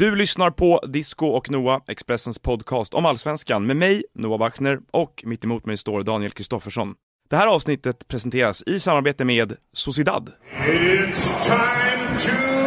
Du lyssnar på Disco och Noah, Expressens podcast om Allsvenskan med mig, Noah Bachner, och mitt emot mig står Daniel Kristoffersson. Det här avsnittet presenteras i samarbete med Sociedad. It's time to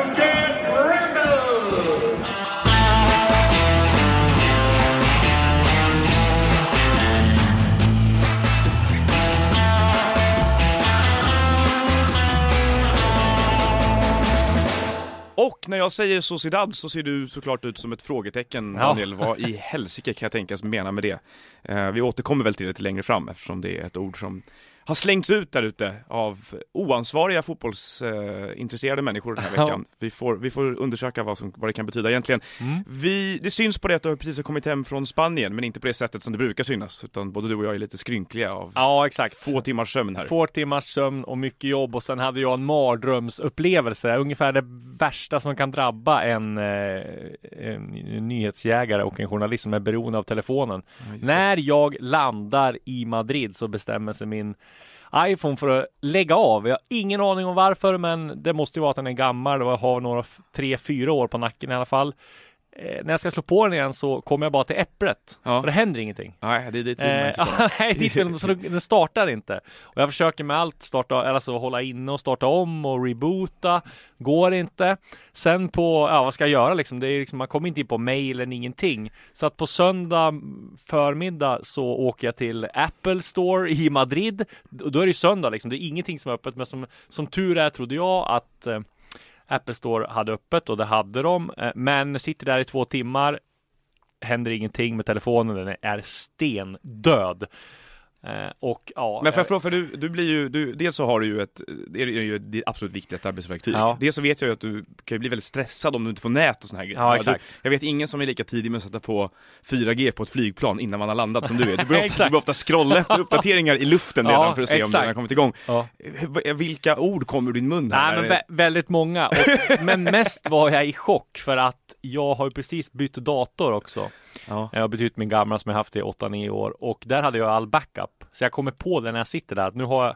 Och när jag säger Sociedad så ser du såklart ut som ett frågetecken Ja. Daniel. Vad i helsike kan jag tänkas mena med det? Eh, vi återkommer väl till det lite längre fram eftersom det är ett ord som har slängts ut där ute av oansvariga fotbollsintresserade människor den här veckan. Vi får, vi får undersöka vad, som, vad det kan betyda egentligen. Mm. Vi, det syns på det att du precis har kommit hem från Spanien, men inte på det sättet som det brukar synas, utan både du och jag är lite skrynkliga av Ja, exakt. få timmars sömn här. Få timmars sömn och mycket jobb och sen hade jag en mardrömsupplevelse. Ungefär det värsta som kan drabba en, eh, en nyhetsjägare och en journalist som är beroende av telefonen. Ja. När jag landar i Madrid så bestämmer sig min iPhone för att lägga av. Jag har ingen aning om varför, men det måste ju vara att den är gammal och har några tre, fyra år på nacken i alla fall. Eh, när jag ska slå på den igen så kommer jag bara till äpplet Ja. och det händer ingenting. Nej, det är dit vill man Eh, inte komma. nej, dit vill, så den startar inte. Och jag försöker med allt starta, alltså hålla inne och starta om och reboota. Går inte. Sen på, ja vad ska jag göra liksom? Det är liksom, man kommer inte in på mailen, ingenting. Så att på söndag förmiddag så åker jag till Apple Store i Madrid. Då är det ju söndag liksom. Det är ingenting som är öppet. Men som, som tur är trodde jag att eh, Apple Store hade öppet och det hade de. Eh, men sitter där i två timmar händer ingenting med telefonen, den är stendöd. Eh, och ja, Men får jag eh, fråga, för du, du blir ju, du, dels så har du ju ett, det är ju ditt absolut viktigaste arbetsverktyg. Ja. Dels så vet jag ju att du kan ju bli väldigt stressad om du inte får nät och såna här grejer. Ja, exakt. Du, jag vet ingen som är lika tidig med att sätta på 4G på ett flygplan innan man har landat som du är. Du börjar ofta, Exakt. du börjar ofta scrolla efter uppdateringar i luften redan Ja, för att se om exakt. den har kommit igång. ja. V- Vilka ord kommer ur din mun här? Nej, men vä- väldigt många. Och, men mest var jag i chock för att jag har ju precis bytt dator också. Ja. Jag har bytt ut min gamla som jag haft i 8-9 år och där hade jag all backup. Så jag kommer på det när jag sitter där att nu har jag,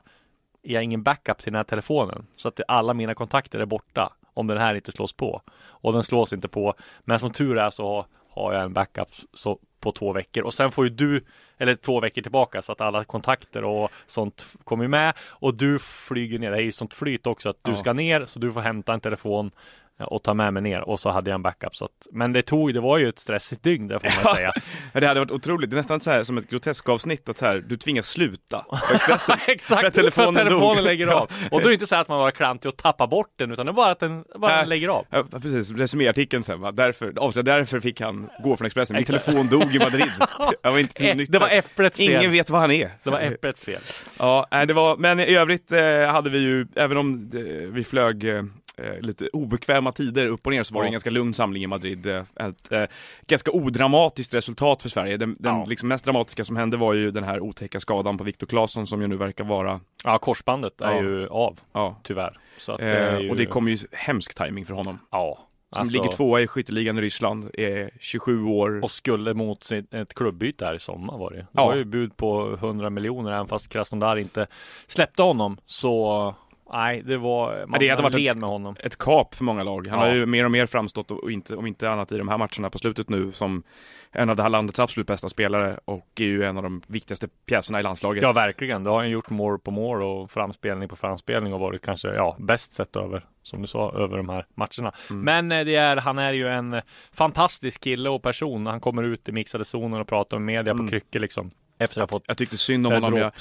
jag ingen backup till den här telefonen. Så att alla mina kontakter är borta om den här inte slås på. Och den slås inte på. Men som tur är så har jag en backup så på två veckor och sen får ju du eller två veckor tillbaka så att alla kontakter och sånt kommer med och du flyger ner. Det är ju sånt flyt också att du Ja. ska ner så du får hämta en telefon och ta med mig ner och så hade jag en backup så att, men det tog, det var ju ett stressigt dygn det får man säga. Ja, Det hade varit otroligt, det är nästan så här som ett groteskt avsnitt att så här, du tvingas sluta på Expressen. Exakt, För att telefonen för att telefonen lägger av. Och då är det inte så att man var klantig och tappar bort den, utan det är bara att den bara Nej. lägger av. Ja, precis, resuméartikeln sen va, därför, avslöja, därför fick han gå från Expressen. Min Exakt. telefon dog i Madrid. Jag var inte till Eh, nytta. Det var äpplets fel. Ingen vet vad han är. Det var äpplets fel. Ja, nej, det var, men i övrigt eh, hade vi ju, även om eh, vi flög eh, eh, lite obekväma tider upp och ner så var det en ganska lugn samling i Madrid. Eh, Ett eh, ganska odramatiskt resultat för Sverige. Den, den liksom mest dramatiska som hände var ju den här otäcka skadan på Viktor Claesson som ju nu verkar vara, Ja, korsbandet är ju av, tyvärr. Att eh, ju... och det kommer ju hemsk timing för honom. Ja. Som alltså, ligger tvåa i skytteligan i Ryssland, är 27 år. Och skulle mot ett klubbyte här i sommar var det. Det Ja. var ju bud på 100 miljoner även fast Krasnodar inte släppte honom. Så nej, det var, man, det hade man varit ett- med honom. ett kap för många lag. Han Ja. har ju mer och mer framstått, och inte, om inte annat i de här matcherna på slutet nu, som en av det här landets absolut bästa spelare och är ju en av de viktigaste pjäserna i landslaget. Ja, verkligen. Det har han gjort mål på mål och framspelning på framspelning och varit kanske, ja, bäst sett över, som du sa, över de här matcherna. Mm. Men eh, det är, han är ju en fantastisk kille och person. Han kommer ut i mixade zonen och pratar med media Mm. på kryckor liksom. Efter att ha fått Jag tyckte synd om honom. Jag,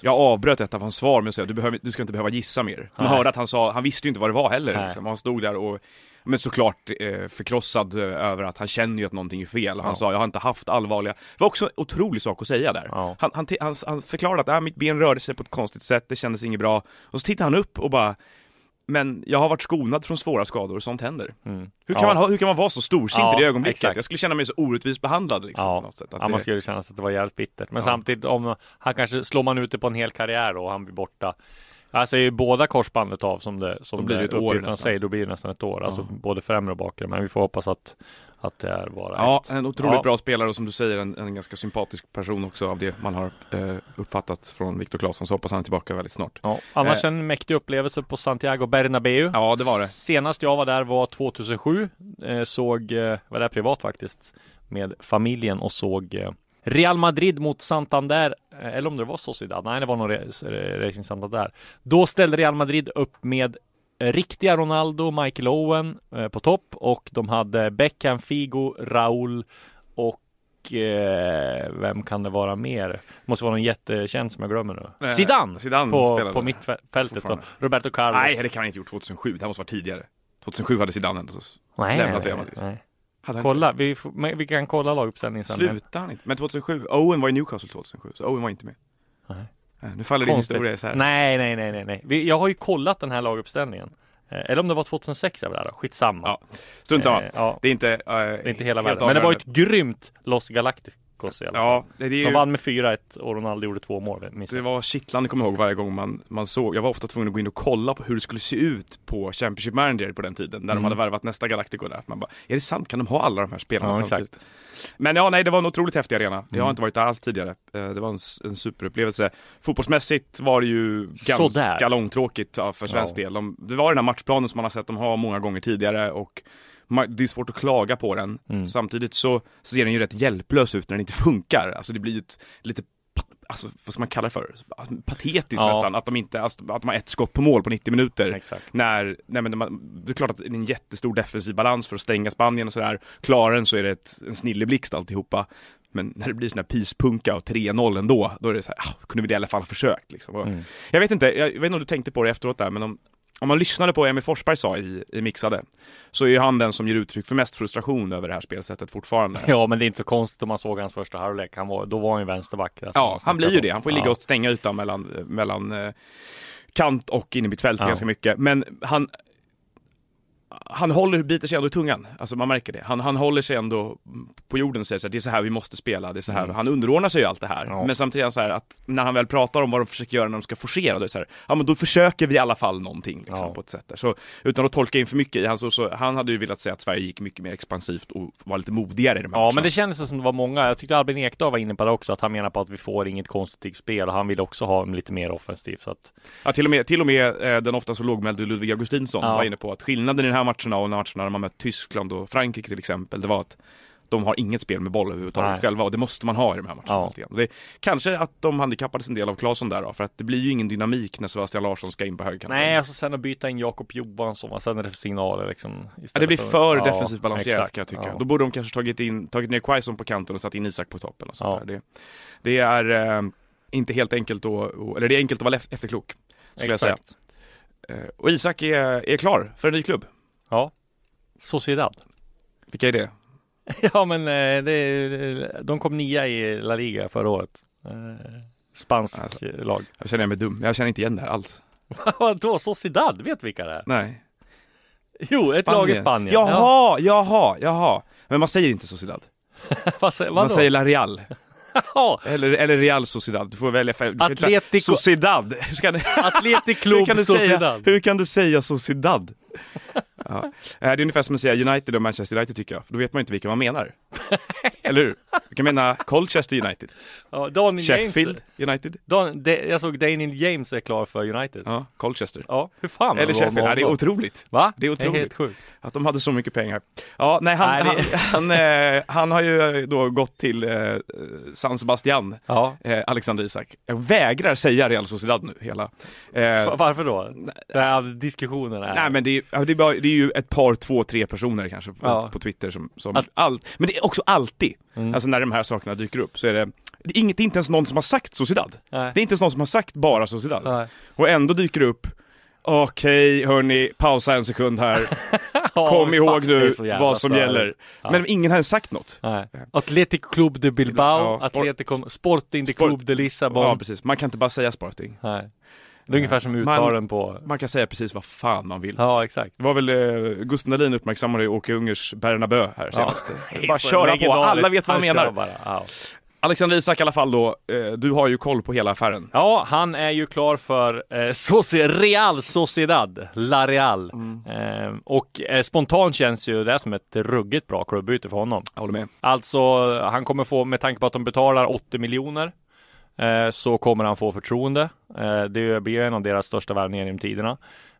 jag avbröt ett av hans svar med att säga du, behöver, du ska inte behöva gissa mer. Man Nej. hörde att han sa, han visste ju inte vad det var heller. Liksom. Han stod där och men såklart eh, förkrossad eh, över att han känner ju att någonting är fel. Han Ja. sa, jag har inte haft allvarliga... Det var också en otrolig sak att säga där. Ja. Han, han, han, han förklarade att äh, mitt ben rörde sig på ett konstigt sätt, det kändes inget bra. Och så tittade han upp och bara men jag har varit skonad från svåra skador och sånt händer. Mm. Hur kan, Ja. man, hur kan man vara så storsint Ja, i det ögonblicket? exakt. Jag skulle känna mig så orättvist behandlad liksom, Ja. på något sätt. Att Ja, man skulle känna att det var jävligt bittert. Men samtidigt om han kanske slår man ut det på en hel karriär och han blir borta Alltså är ju båda korsbandet av som det som Då blir det ett år nästan. säger, då blir det nästan ett år. Alltså Ja. både främre och bakre. Men vi får hoppas att, att det är bara Ja, ett. en otroligt Ja. bra spelare och som du säger en, en ganska sympatisk person också av det man har eh, uppfattat från Viktor Claesson så hoppas han är tillbaka väldigt snart. Ja, annars Eh. en mäktig upplevelse på Santiago Bernabéu. Ja, det var det. Senast jag var där var 2007. Eh, såg, eh, var där privat faktiskt, med familjen och såg eh, Real Madrid mot Santander, eh, eller om det var Sociedad, nej det var nog Racing Santander. Då ställde Real Madrid upp med eh, riktiga Ronaldo, Michael Owen eh, på topp och de hade Beckham, Figo, Raúl och eh, vem kan det vara mer? Måste vara någon jättekänd som jag glömmer nu. Eh, Zidane, Zidane på, på mittfältet då. Roberto Carlos. Nej, det kan han inte gjort 2007. Det här måste vara tidigare. 2007 hade Zidane ändå. lämnat Real Madrid. nej. Hade Kolla, vi, får- vi kan kolla laguppställningen sen. Slutade han inte? Men 2007, Owen var i Newcastle 2007, så Owen var inte med. Nej. Eh, Nu faller din Konstigt. historia så här. Nej, nej, nej, nej, nej. Vi, jag har ju kollat den här laguppställningen. Eh, Eller om det var 2006 jag var där då. Skitsamma. Ja, Strunt samma. Eh, ja, Det är inte, eh, det är inte hela världen. Men det var ett grymt Los Galacticos i alla fall. Ja, det, är De ju... vann med 4-1 och Ronaldo gjorde två mål. minns Det var kittlande, kommer jag ihåg, varje gång man, man såg. Jag var ofta tvungen att gå in och kolla på hur det skulle se ut på Championship Manager på den tiden. När Mm. de hade värvat nästa Galactico där. Man bara, är det sant? Kan de ha alla de här spelarna Ja, samtidigt? Men ja, nej, det var en otroligt häftig arena. Jag Mm. har inte varit där alls tidigare. Eh, Det var en, en superupplevelse. Fotbollsmässigt var det ju ganska Sådär. långtråkigt för svensk Ja. del. De, det var den här matchplanen som man har sett dem ha många gånger tidigare och det är svårt att klaga på den. Mm. Samtidigt så ser den ju rätt hjälplös ut när den inte funkar. Alltså det blir ju ett, lite Alltså vad ska man kalla det för? Patetiskt Ja. nästan, att de inte, alltså, att de har ett skott på mål på 90 minuter. Exakt. När, nej men man, det är klart att det är en jättestor defensiv balans för att stänga Spanien och sådär. Klarar den så är det ett, en snilleblixt alltihopa. Men när det blir sån här pyspunka och 3-0 ändå, då är det så här, ah, kunde vi i alla fall ha försökt liksom. Mm. Jag vet inte, jag vet inte om du tänkte på det efteråt där, men om, om man lyssnade på vad Emil Forsberg sa i, i Mixade, så är ju han den som ger uttryck för mest frustration över det här spelsättet fortfarande. Ja, men det är inte så konstigt om man såg hans första halvlek. Han var, då var han ju vänsterback. Ja, han blir ju det. Han får ju ligga Ja. och stänga ytan mellan, mellan eh, kant och in i mitt fält Ja. ganska mycket. Men han, han håller, biter sig ändå i tungan. Alltså man märker det. Han, han håller sig ändå på jorden och säger så här, det är så här vi måste spela, det är så här. Mm. Han underordnar sig ju allt det här. Ja. Men samtidigt är så här att när han väl pratar om vad de försöker göra när de ska forcera, då är det så här, ja men då försöker vi i alla fall någonting liksom, Ja. på ett sätt där. Så utan att tolka in för mycket i han, så, så, han hade ju velat säga att Sverige gick mycket mer expansivt och var lite modigare i de här Ja, matcherna. men det kändes som det var många. Jag tyckte Albin Ekdal var inne på det också, att han menar på att vi får inget konstruktivt spel och han vill också ha lite mer offensivt. Så att, Ja, till och med, till och med eh, den ofta så lågmälde Ludvig Augustinsson Ja. var inne på att skillnaden i den här matcherna och matcherna när man mött Tyskland och Frankrike till exempel, det var att de har inget spel med boll överhuvudtaget Nej. själva och det måste man ha i de här matcherna. Ja. Det, kanske att de handikappades en del av Claesson där då, för att det blir ju ingen dynamik när Sebastian Larsson ska in på högerkanten. nej, alltså sen att byta in Jakob Johansson, vad sen är det för signaler liksom? Ja, det blir för Ja, defensivt balanserat exakt. kan jag tycka. Ja. Då borde de kanske tagit, in, tagit ner Quaison på kanten och satt in Isak på toppen och sånt Ja. där. Det, det är eh, inte helt enkelt och- eller det är enkelt att vara efterklok, skulle jag säga. Exakt. Eh, och Isak är, är klar för en ny klubb. Ja. Sociedad. Vilka är det? Ja, men eh, det, de kom nia i La Liga förra året. Eh, Spansk Alltså. lag. Jag känner mig dum, jag känner inte igen det här alls. Vadå, Sociedad? Vet vilka det är? Nej. Jo, ett lag i Spanien. Jaha, jaha, jaha. Men man säger inte Sociedad. Vad säger, Man säger La Real. Eller, eller Real Sociedad. Du får välja inte- Atletico- Sociedad. Atletic Club säga, Sociedad. hur kan du säga Sociedad? Ja. Eh, det är ungefär som att säga United och Manchester United tycker jag. För då vet man inte vilka man menar. Eller hur? Du kan mena Colchester United. Ja, Daniel Sheffield James. United. Dan, de, jag såg Daniel James är klar för United. Ja, Ja, Colchester. hur fan Eller Sheffield. Ja, det är otroligt. Va? det är otroligt. helt sjukt. Att de hade så mycket pengar. Ja, nej, han, Nej, det- han, han, eh, han har ju då gått till eh, San Sebastian, Ja. eh, Alexander Isak. Jag vägrar säga Real Sociedad nu, hela. Eh, Va- Varför då? Den här diskussionen är... nej men det är, ja, det, är bara, det är ju ett par, två, tre personer kanske på, Ja. på Twitter som, som Att- allt, men det är också alltid, Mm. alltså när de här sakerna dyker upp så är det, det är, inget, det är inte ens någon som har sagt Sociedad. Nej. Det är inte ens någon som har sagt bara Sociedad. Nej. Och ändå dyker det upp Okej hörni, pausa en sekund här. Ja, Kom ihåg nu vad som störigt. gäller. Ja. Men ingen har ens sagt något. Nej. Athletic Club de Bilbao, Ja, sport- Atletico, Sporting de Club de Lissabon. Ja precis, man kan inte bara säga Sporting. Nej. Det är ungefär som Man- uttalen på... Man kan säga precis vad fan man vill. Ja, exakt. Det var väl eh, Gusten Dahlin uppmärksammade Åke Ungers Bernabö här senast. Är Bara köra på, alla vet vad han menar. Bara. Ja. Alexander Isak i alla fall då, eh, du har ju koll på hela affären. Ja, han är ju klar för eh, Soci- Real Sociedad, La Real. Eh, och eh, spontant känns ju det som ett ruggigt bra klubbyte för honom. Jag håller med. Alltså, han kommer få, med tanke på att de betalar 80 miljoner, så kommer han få förtroende. Eh, det blir en av deras största värvningar genom tiderna.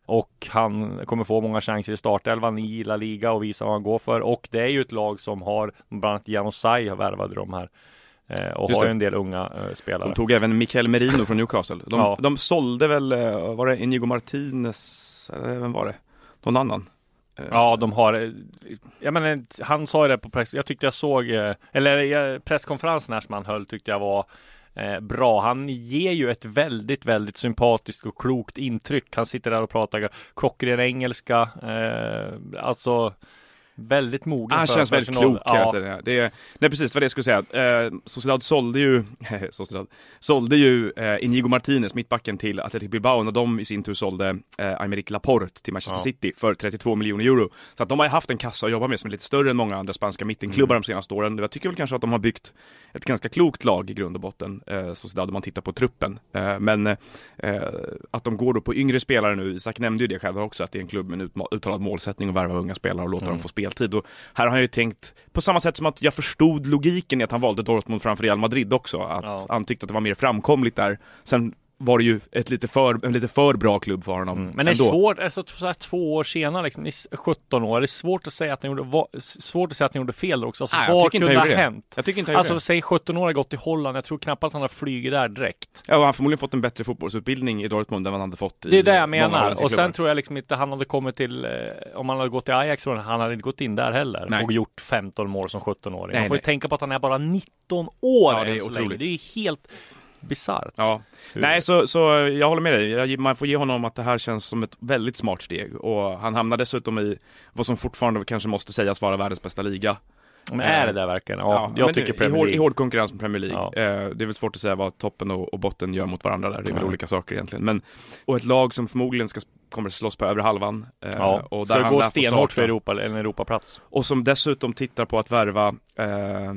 Och han kommer få många chanser i startelvan i La Liga och visa vad han går för. Och det är ju ett lag som har, bland annat Janosaj har värvade de här. Eh, och Just har ju en del unga eh, spelare. De tog även Mikael Merino från Newcastle. De, Ja. de sålde väl, eh, var det Inigo Martinez, eller vem var det? Någon annan? Eh, Ja, de har, eh, jag menar, han sa ju det på press, jag tyckte jag såg, eh, eller eh, presskonferensen här som han höll tyckte jag var eh, bra. Han ger ju ett väldigt, väldigt sympatiskt och klokt intryck. Han sitter där och pratar klockren engelska, eh, alltså väldigt mogen. Han för känns väldigt klok Ja. Det är, nej precis vad det jag skulle säga. Eh, Sociedad sålde ju, Sociedad, sålde ju eh, Inigo Martinez, mittbacken, till Athletic Bilbao när de i sin tur sålde eh, Aymeric Laporte till Manchester Ja. City för 32 miljoner euro. Så att de har ju haft en kassa att jobba med som är lite större än många andra spanska mittenklubbar Mm. de senaste åren. Jag tycker väl kanske att de har byggt ett ganska klokt lag i grund och botten, eh, Sociedad, om man tittar på truppen. Eh, men eh, att de går då på yngre spelare nu, Isak nämnde ju det själv också, att det är en klubb med en uttalad målsättning att värva unga spelare och låta Mm. dem få speltid. Och här har han ju tänkt, på samma sätt som att jag förstod logiken i att han valde Dortmund framför Real Madrid också, att Ja. han tyckte att det var mer framkomligt där. Sen var det ju ett lite för, en lite för bra klubb för honom Mm. Men det är ändå. svårt, alltså så här två år senare, liksom, i 17 år, det är svårt att säga att han gjorde, va- svårt att säga att han gjorde fel också. Alltså, Nej, jag vad tycker inte kunde han ha gjorde det. hänt? Jag tycker inte Alltså gjorde säg 17 år har gått till Holland, jag tror knappt att han har flugit där direkt. det. Ja, och han har förmodligen fått en bättre fotbollsutbildning i Dortmund än vad han hade fått i Det är det jag menar. Och sen tror jag liksom inte han hade kommit till, eh, om han hade gått till Ajax, han hade inte gått in där heller Nej. och gjort 15 mål som 17-åring. Nej, Man får ju tänka på att han är bara 19 år Ja, det är så länge. otroligt. Det är ju helt bisarrt. Ja, Hur- nej så, så jag håller med dig. Man får ge honom att det här känns som ett väldigt smart steg och han hamnar dessutom i vad som fortfarande kanske måste sägas vara världens bästa liga. Men är det där verkligen? Ja, men jag tycker Premier hård, I League. hård konkurrens med Premier League. Ja. Eh, det är väl svårt att säga vad toppen och, botten gör mot varandra där. Det är väl Ja. olika saker egentligen. Men, och ett lag som förmodligen ska, kommer att slåss på övre halvan. Eh, Ja, och ska där det han gå stenhårt för Europa, en Europaplats? Och som dessutom tittar på att värva eh,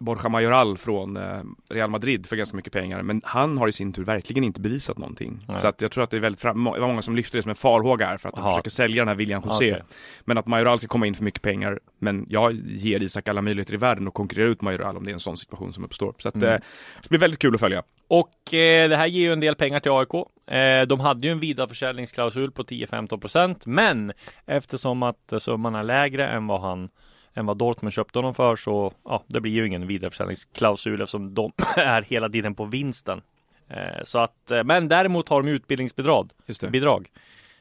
Borja Majoral från eh, Real Madrid för ganska mycket pengar. Men han har i sin tur verkligen inte bevisat någonting. Nej. Så att jag tror att det är väldigt fram- det var många som lyfter det som en farhåga här för att de försöker sälja den här William José. Okej. Men att Majoral ska komma in för mycket pengar. Men jag ger Isak alla möjligheter i världen att konkurrera ut Majoral om det är en sån situation som uppstår. Så att Mm. eh, det blir väldigt kul att följa. Och eh, det här ger ju en del pengar till AIK. Eh, de hade ju en vidareförsäljningsklausul på 10-15% men eftersom att summan är lägre än vad han än vad Dortmund köpte honom för så ja, det blir ju ingen vidareförsäljningsklausul eftersom de är hela tiden på vinsten. Eh, så att, eh, men däremot har de utbildningsbidrag. Just det. Bidrag.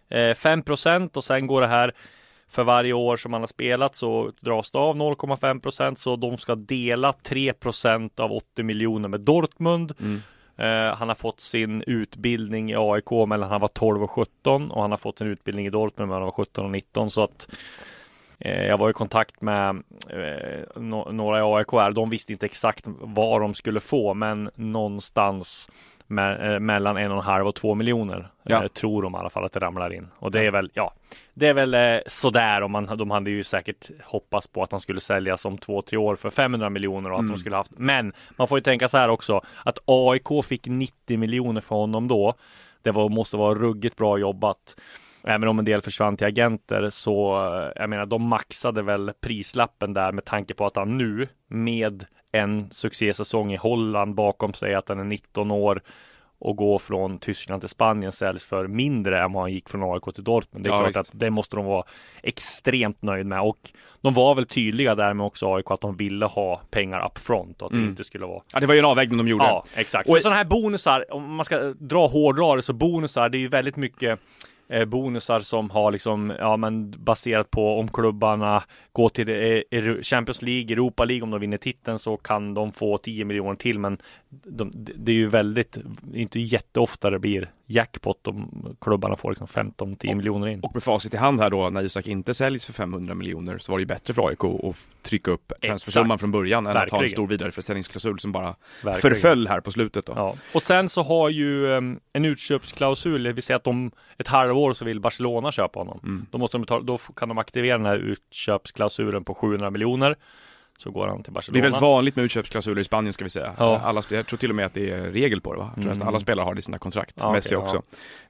Eh, 5% och sen går det här för varje år som man har spelat så dras det av 0,5% så de ska dela 3% av 80 miljoner med Dortmund. Mm. Eh, han har fått sin utbildning i AIK mellan han var 12 och 17 och han har fått sin utbildning i Dortmund mellan han var 17 och 19 så att jag var i kontakt med eh, några i AIK här. De visste inte exakt vad de skulle få men någonstans me- eh, mellan en och en halv och två miljoner Ja. eh, tror de i alla fall att det ramlar in och det är väl ja det är väl eh, sådär om man de hade ju säkert hoppats på att han skulle säljas om två, tre år för 500 miljoner och att Mm. de skulle haft. Men man får ju tänka så här också att AIK fick 90 miljoner för honom då. Det var, måste vara ruggigt bra jobbat. Även om en del försvann till agenter så eh, jag menar de maxade väl prislappen där med tanke på att han nu med en succésäsong i Holland bakom sig att han är 19 år och gå från Tyskland till Spanien säljs för mindre än vad han gick från AIK till Dortmund. Det är Ja, klart visst. att det måste de vara extremt nöjd med och de var väl tydliga där med också AIK att de ville ha pengar up front och att det Mm. inte skulle vara Ja, det var ju en avvägning de gjorde. Ja, exakt. Och- För sådana här bonusar, om man ska dra hårdra det så bonusar, det är ju väldigt mycket Eh, bonusar som har liksom, ja men baserat på om klubbarna går till eh, Champions League, Europa League, om de vinner titeln så kan de få 10 miljoner till, men de, det är ju väldigt, inte jätteofta det blir jackpot om klubbarna får liksom 15-10 miljoner in. Och med facit i hand här då, när Isak inte säljs för 500 miljoner så var det ju bättre för AIK att trycka upp transfersumman från början än att ha en Verkligen. stor vidareförsäljningsklausul som bara Verkligen. förföll här på slutet då. Ja. Och sen så har ju en utköpsklausul, vill säga att om ett halvår så vill Barcelona köpa honom. Mm. Då, måste de betala, då kan de aktivera den här utköpsklausulen på 700 miljoner. Så går han till Det är Barcelona. väldigt vanligt med utköpsklausuler i Spanien ska vi säga. Ja. Alla, jag tror till och med att det är regel på det va? Jag tror Mm. alla spelare har det i sina kontrakt, Ja, Messi okej, också.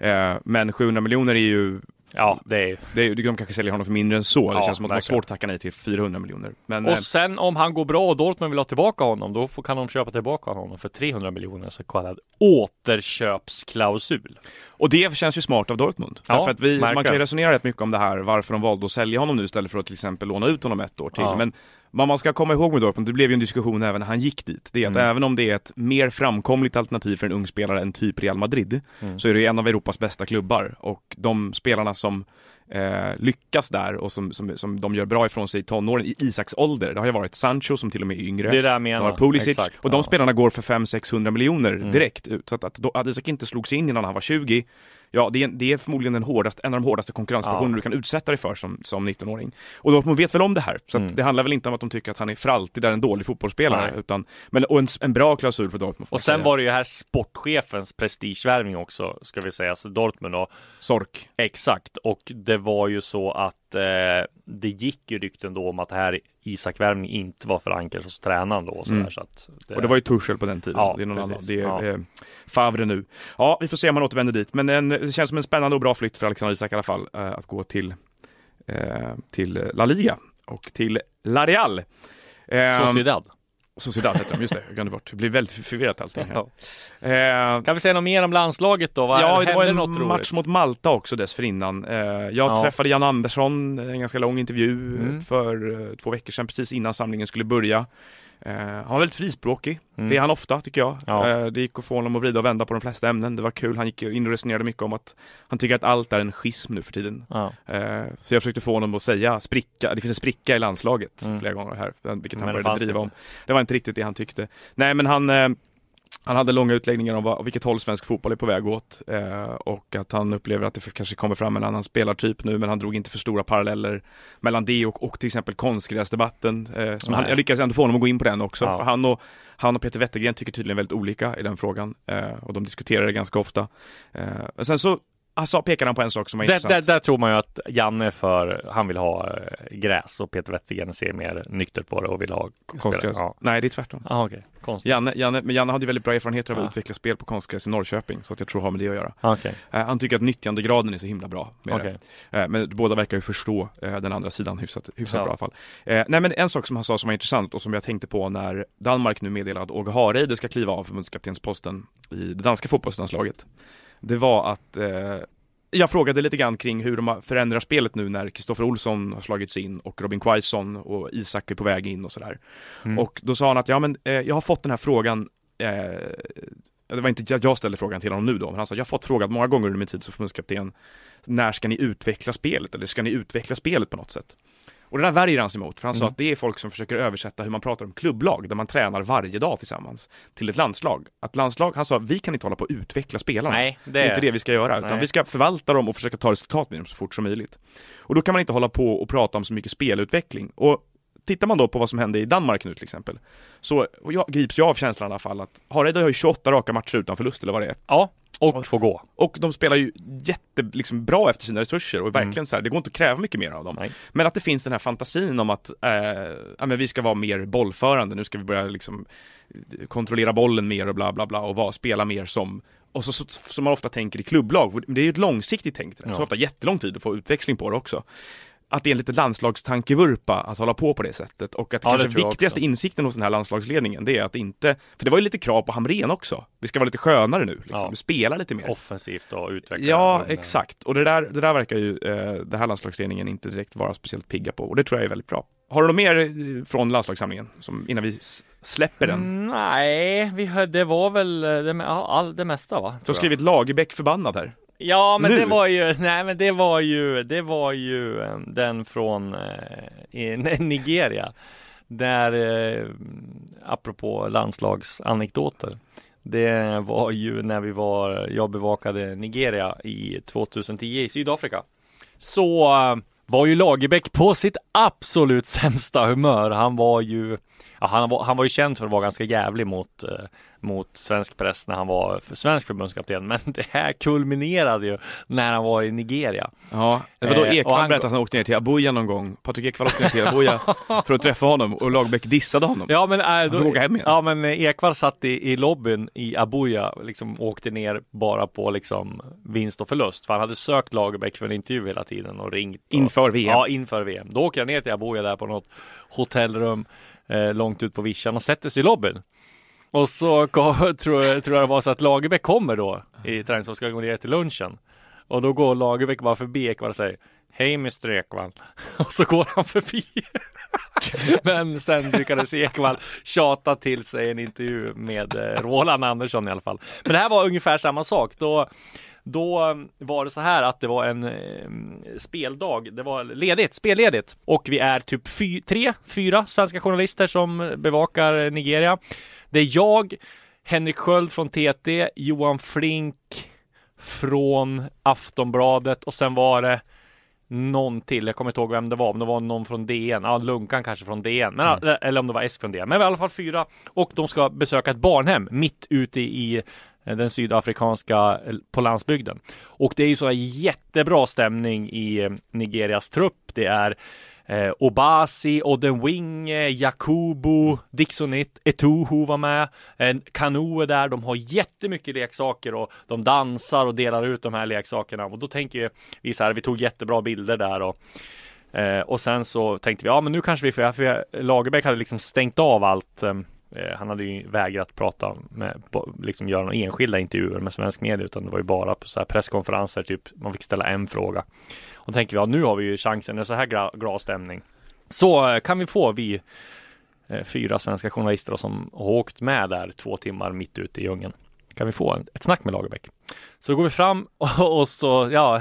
Eh, men 700 miljoner är ju, Ja, det är ju. det är, de kanske säljer honom för mindre än så. Det Ja, känns som att de har svårt att tacka nej till 400 miljoner. Men eh, Och sen om han går bra och Dortmund vill ha tillbaka honom, då kan de köpa tillbaka honom för 300 miljoner, så kallad återköpsklausul. Och det känns ju smart av Dortmund. Ja, Därför att vi, man kan ju resonera rätt mycket om det här, varför de valde att sälja honom nu istället för att till exempel låna ut honom ett år till. Ja. Men vad man ska komma ihåg med Dortmund, det blev ju en diskussion även när han gick dit, det är att Mm. även om det är ett mer framkomligt alternativ för en ung spelare än typ Real Madrid, Mm. så är det ju en av Europas bästa klubbar. Och de spelarna som eh, lyckas där och som, som, som de gör bra ifrån sig i tonåren, i Isaks ålder, det har ju varit Sancho som till och med är yngre. Det är det jag Du menar. har Pulisic Exakt, och de ja. spelarna går för 500-600 miljoner Mm. direkt ut. Så att, att, att Isak inte slog sig in innan han var 20, ja det är, det är förmodligen den hårdaste, en av de hårdaste konkurrenssituationerna Ja. du kan utsätta dig för som, som 19-åring. Och Dortmund vet väl om det här, så Mm. det handlar väl inte om att de tycker att han är för alltid är en dålig fotbollsspelare, Nej. utan, men, och en, en bra klausul för Dortmund Och sen var det ju här sportchefens prestigevärvning också, ska vi säga, så Dortmund och Sork. Exakt, och det var ju så att eh, det gick ju rykten då om att det här Isak Värmning inte var förankrad hos tränaren då och sådär, Mm. så att Och det var ju Tuchel på den tiden, Ja, det är någon precis. annan, det är Ja. eh, Favre nu. Ja, vi får se om han återvänder dit, men en, det känns som en spännande och bra flytt för Alexander Isak i alla fall, eh, att gå till, eh, till La Liga och till La Real. Eh, Sociedad. Sociedad heter de, just det, jag glömde bort. Det blir väldigt förvirrat allting här. Ja. Eh, Kan vi säga något mer om landslaget då? Vad, ja, det var en match roligt? mot Malta också dessförinnan. Eh, jag Ja. träffade Jan Andersson, en ganska lång intervju Mm. för eh, två veckor sedan, precis innan samlingen skulle börja. Eh, han var väldigt frispråkig, Mm. det är han ofta tycker jag. Ja. Eh, det gick att få honom att vrida och vända på de flesta ämnen, det var kul. Han gick in och resonerade mycket om att han tycker att allt är en schism nu för tiden. Ja. Eh, så jag försökte få honom att säga spricka, det finns en spricka i landslaget Mm. flera gånger här, vilket han Men det började driva inte. om. Det var inte riktigt det han tyckte. Nej men han eh, han hade långa utläggningar om vad, vilket håll svensk fotboll är på väg åt eh, och att han upplever att det kanske kommer fram en annan spelartyp nu men han drog inte för stora paralleller mellan det och, och till exempel konstgräsdebatten. Eh, som han, Nej. jag lyckades ändå få honom att gå in på den också. Ja. Han, och, han och Peter Wettergren tycker tydligen väldigt olika i den frågan eh, och de diskuterar det ganska ofta. Eh, sen så alltså, pekar han på en sak som var Där, intressant. där, där tror man ju att Janne är för, han vill ha eh, gräs och Peter Wettergren ser mer nyktert på det och vill ha Konstgräs. Ja, Nej, det är tvärtom. ah. Konstigt. Janne, Janne, men Janne hade ju väldigt bra erfarenheter av att Ja. utveckla spel på konstgräs i Norrköping, så att jag tror det har med det att göra. Ah, Okej. Eh, han tycker att nyttjandegraden är så himla bra med det. Eh, men båda verkar ju förstå eh, den andra sidan hyfsat, hyfsat Ja. bra i alla fall. Eh, nej men en sak som han sa som var intressant och som jag tänkte på när Danmark nu meddelade att Åge Hareide ska kliva av förbundskaptensposten i det danska fotbollslandslaget. Det var att eh, jag frågade lite grann kring hur de har förändrat spelet nu när Kristoffer Olsson har slagits in och Robin Quaison och Isak är på väg in och sådär. Mm. Och då sa han att ja men eh, jag har fått den här frågan eh, det var inte att jag ställde frågan till honom nu då, men han sa jag har fått frågan många gånger under min tid som förbundskapten När ska ni utveckla spelet? Eller ska ni utveckla spelet på något sätt? Och det där värjer han sig emot, för han sa Mm. att det är folk som försöker översätta hur man pratar om klubblag, där man tränar varje dag tillsammans, till ett landslag. Att landslag, han sa, vi kan inte hålla på att utveckla spelarna. Nej, det Det är inte det vi ska göra, utan Nej. vi ska förvalta dem och försöka ta resultat med dem så fort som möjligt. Och då kan man inte hålla på och prata om så mycket spelutveckling. Och tittar man då på vad som hände i Danmark nu till exempel, så jag grips jag av känslan i alla fall att Hareide har ju 28 raka matcher utan förlust eller vad det är. Ja, och får gå. Och de spelar ju jätte, liksom, bra efter sina resurser och verkligen Mm. så här, det går inte att kräva mycket mer av dem. Nej. Men att det finns den här fantasin om att eh, ja, men vi ska vara mer bollförande, nu ska vi börja liksom kontrollera bollen mer och bla bla bla och vara, spela mer som och så, som man ofta tänker i klubblag, det är ju ett långsiktigt tänk, det Ja. ofta jättelång tid att få utväxling på det också. Att det är en lite landslagstankevurpa att hålla på på det sättet och att Ja, det kanske viktigaste insikten hos den här landslagsledningen det är att inte, för det var ju lite krav på Hamrén också, vi ska vara lite skönare nu, liksom. Ja. vi spelar lite mer. Offensivt och utveckla. Ja, under- exakt. Och det där, det där verkar ju eh, den här landslagsledningen inte direkt vara speciellt pigga på. Och det tror jag är väldigt bra. Har du något mer eh, från landslagssamlingen som, innan vi släpper den? Nej, vi det var väl eh, det, all, det mesta va? Du har skrivit Lagerbäck förbannad här. Ja, men Nu? det var ju, nej men det var ju, det var ju eh, den från eh, Nigeria. Där, eh, apropå landslagsanekdoter. Det var ju när vi var, jag bevakade Nigeria i 2010 i Sydafrika. Så eh, var ju Lagerbäck på sitt absolut sämsta humör. Han var ju ja, han, var, han var ju känd för att vara ganska jävlig mot, eh, mot svensk press när han var för svensk förbundskapten. Men det här kulminerade ju när han var i Nigeria. Ja, det var då Eh, Ekwall berättade att han åkte ner till Abuja någon gång. Patrik Ekwall åkte ner till Abuja för att träffa honom och Lagerbäck dissade honom. Ja men, får åka hem igen. ja, men eh, Ekvall satt i, i lobbyn i Abuja, liksom åkte ner bara på liksom vinst och förlust. För han hade sökt Lagerbäck för en intervju hela tiden och ringt. Och, Inför VM. Ja, inför VM. Då åker jag ner till Abuja där på något hotellrum eh, långt ut på vischan och sätter sig i lobbyn. Och så tror, jag- tror jag det var så att Lagerbäck kommer då i träning och ska gå ner till lunchen. Och då går Lagerbäck bara förbi Ekvall och säger Hej Mr Ekvall. Och så går han förbi. Men sen lyckades Ekvall tjata till sig en intervju med eh, Roland Andersson i alla fall. Men det här var ungefär samma sak. Då, då var det så här att det var en eh, speldag. Det var ledigt, spelledigt. Och vi är typ fy, tre, fyra svenska journalister som bevakar Nigeria. Det är jag, Henrik Sköld från TT, Johan Flink från Aftonbladet och sen var det någon till, jag kommer inte ihåg vem det var, om det var någon från DN, ja Lunkan kanske från DN, men, eller om det var Esk från DN, men i alla fall fyra. Och de ska besöka ett barnhem mitt ute i eh, Eh, den sydafrikanska, eh, på landsbygden. Och det är ju så här jättebra stämning i eh, Nigerias trupp. Det är Eh, Obasi, Odenwinge, Jakubu, Dixonit, Etuhu var med. En Kanu är där. De har jättemycket leksaker och de dansar och delar ut de här leksakerna. Och då tänker vi så här, vi tog jättebra bilder där och Eh, och sen så tänkte vi, ja men nu kanske vi får, för Lagerbäck hade liksom stängt av allt. Eh, Eh, han hade ju vägrat prata med, liksom göra några enskilda intervjuer med svensk media, utan det var ju bara på så här presskonferenser, typ man fick ställa en fråga. Och då tänker vi, ja nu har vi ju chansen, det är så här glad stämning. Så eh, kan vi få vi eh, fyra svenska journalister då, som har åkt med där två timmar mitt ute i djungeln. Kan vi få ett snack med Lagerbäck? Så går vi fram och, och så, ja,